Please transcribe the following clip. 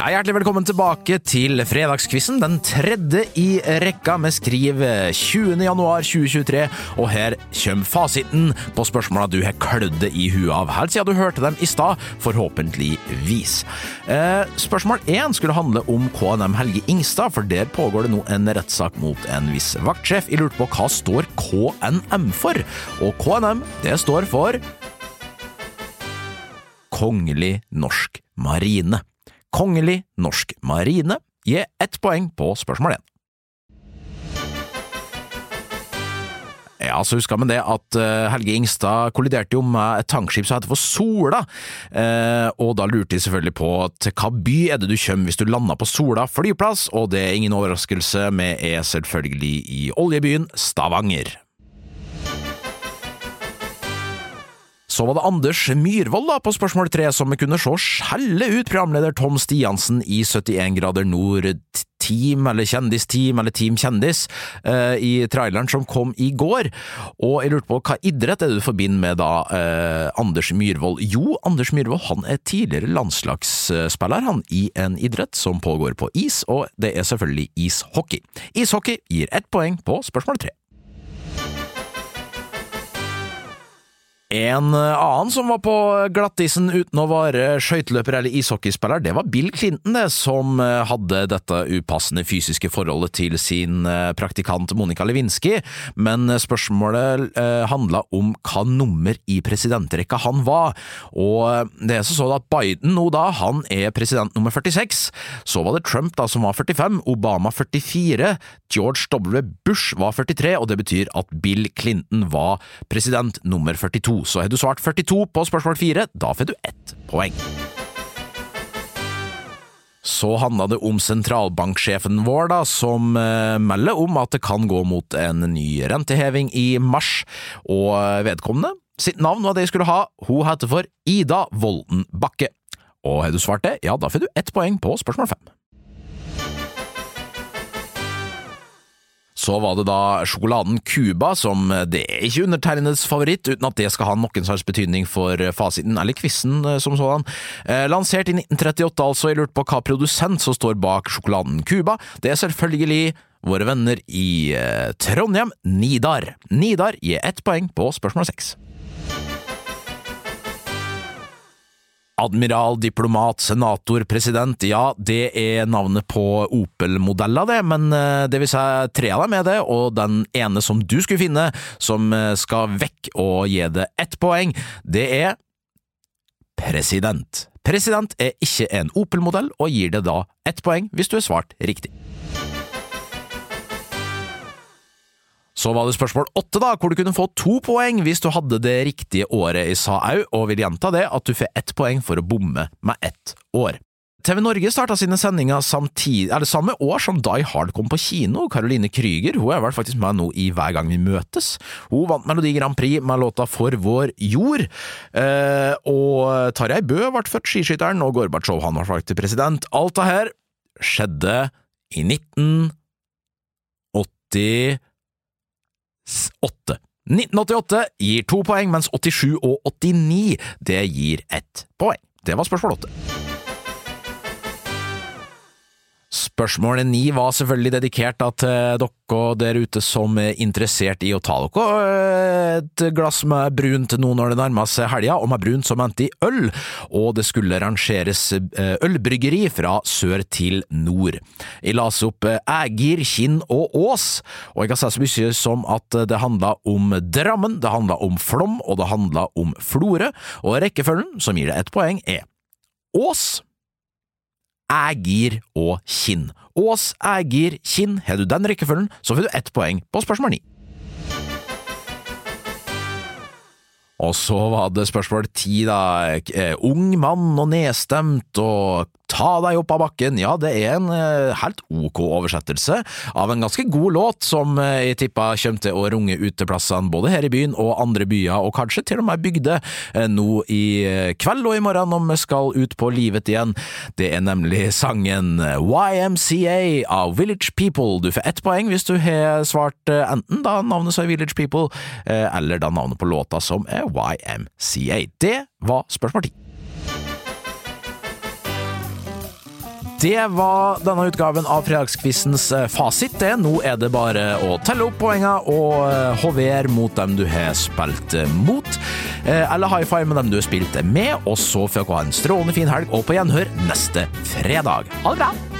Ja, hjertelig velkommen tilbake til fredagskvissen, den tredje i rekka. Vi skriver 20. januar 2023, og her kommer fasiten på spørsmåla du har klødd i huet av helt siden du hørte dem i stad, forhåpentligvis. Eh, spørsmål én skulle handle om KNM Helge Ingstad, for der pågår det nå en rettssak mot en viss vaktsjef. Jeg lurte på hva står KNM for? Og KNM, det står for Kongelig norsk marine. Kongelig norsk marine gir ett poeng på spørsmål én. Ja, så husker vi det at uh, Helge Ingstad kolliderte jo med et tankskip som heter for Sola, uh, og da lurte de selvfølgelig på til hva by er det du kommer hvis du lander på Sola flyplass, og det er ingen overraskelse, vi er selvfølgelig i oljebyen Stavanger. Så var det Anders Myhrvold da på spørsmål tre som kunne se skjelle ut programleder Tom Stiansen i 71 grader nord Team eller Kjendisteam eller Team Kjendis eh, i traileren som kom i går. Og jeg lurte på hva idrett er det du forbinder med da eh, Anders Myhrvold? Jo, Anders Myhrvold han er tidligere landslagsspiller han i en idrett som pågår på is, og det er selvfølgelig ishockey. Ishockey gir ett poeng på spørsmål tre. En eh, annen som var på glattisen uten å være skøyteløper eller ishockeyspiller, det var Bill Clinton, det, som eh, hadde dette upassende fysiske forholdet til sin eh, praktikant Monica Lewinsky, men spørsmålet eh, handla om hva nummer i presidentrekka han var, og det er så sånn at Biden nå da, han er president nummer 46, så var det Trump da som var 45, Obama 44, George W. Bush var 43, og det betyr at Bill Clinton var president nummer 42 så har du svart 42 på spørsmål 4. Da får du ett poeng. Så handla det om sentralbanksjefen vår, da, som eh, melder om at det kan gå mot en ny renteheving i mars, og vedkommende sitt navn var det jeg skulle ha, hun heter for Ida Volden Bakke. Og har du svart det, ja, da får du ett poeng på spørsmål fem. Så var det da sjokoladen Cuba, som det er ikke undertegnedes favoritt, uten at det skal ha noen slags betydning for fasiten, eller quizen som sådan. Eh, lansert i 1938, altså. Jeg lurte på hva produsent som står bak sjokoladen Cuba. Det er selvfølgelig våre venner i eh, Trondheim, Nidar. Nidar gir ett poeng på spørsmål seks. Admiral, diplomat, senator, president, ja, det er navnet på Opel-modeller, det, men eh, det vil si tre av dem er det, og den ene som du skulle finne, som eh, skal vekk og gi det ett poeng, det er president. President er ikke en Opel-modell, og gir det da ett poeng hvis du har svart riktig. Så var det spørsmål åtte, da, hvor du kunne få to poeng hvis du hadde det riktige året i SAAU, og vil gjenta det at du får ett poeng for å bomme med ett år. TV Norge starta sine sendinger samtidig, er det samme år som Die Hard kom på kino. Caroline Krüger hun har vært faktisk med nå i Hver gang vi møtes. Hun vant Melodi Grand Prix med låta For vår jord. Eh, og Tarjei Bø ble født, skiskytteren, og Gorbatsjov han ble valgt til president. Alt det her skjedde i 1980 8. 1988 gir to poeng, mens 87 og 89 det gir ett poeng. Det var spørsmål åtte. Spørsmål ni var selvfølgelig dedikert til dere der ute som er interessert i å ta dere et glass med brunt nå når det nærmer seg helga, og med brunt som mente i øl, og det skulle rangeres ølbryggeri fra sør til nord. Jeg las opp Ægir, Kinn og Ås, og jeg kan si så mye som at det handla om Drammen, det handla om Flom, og det handla om Florø, og rekkefølgen, som gir det ett poeng, er Ås, Ægir og Kinn. Ås, Ægir, Kinn. Har du den rekkefølgen, så får du ett poeng på spørsmål ni. Og så var det spørsmål ti, da. Ung mann og nedstemt og Ta deg opp av bakken, ja, det er en eh, helt ok oversettelse av en ganske god låt som eh, jeg tippa kommer til å runge uteplassene både her i byen og andre byer, og kanskje til og med bygder eh, nå i kveld og i morgen når vi skal ut på livet igjen. Det er nemlig sangen YMCA av Village People. Du får ett poeng hvis du har svart enten da navnet som er Village People, eller da navnet på låta som er YMCA. Det var spørsmål ti. Det var denne utgaven av Fredagskvissens eh, fasit. det. Nå er det bare å telle opp poengene og eh, hovere mot dem du har spilt eh, mot. Eller high five med dem du har spilt med, og så får dere ha en strålende fin helg og på gjenhør neste fredag. Ha det bra!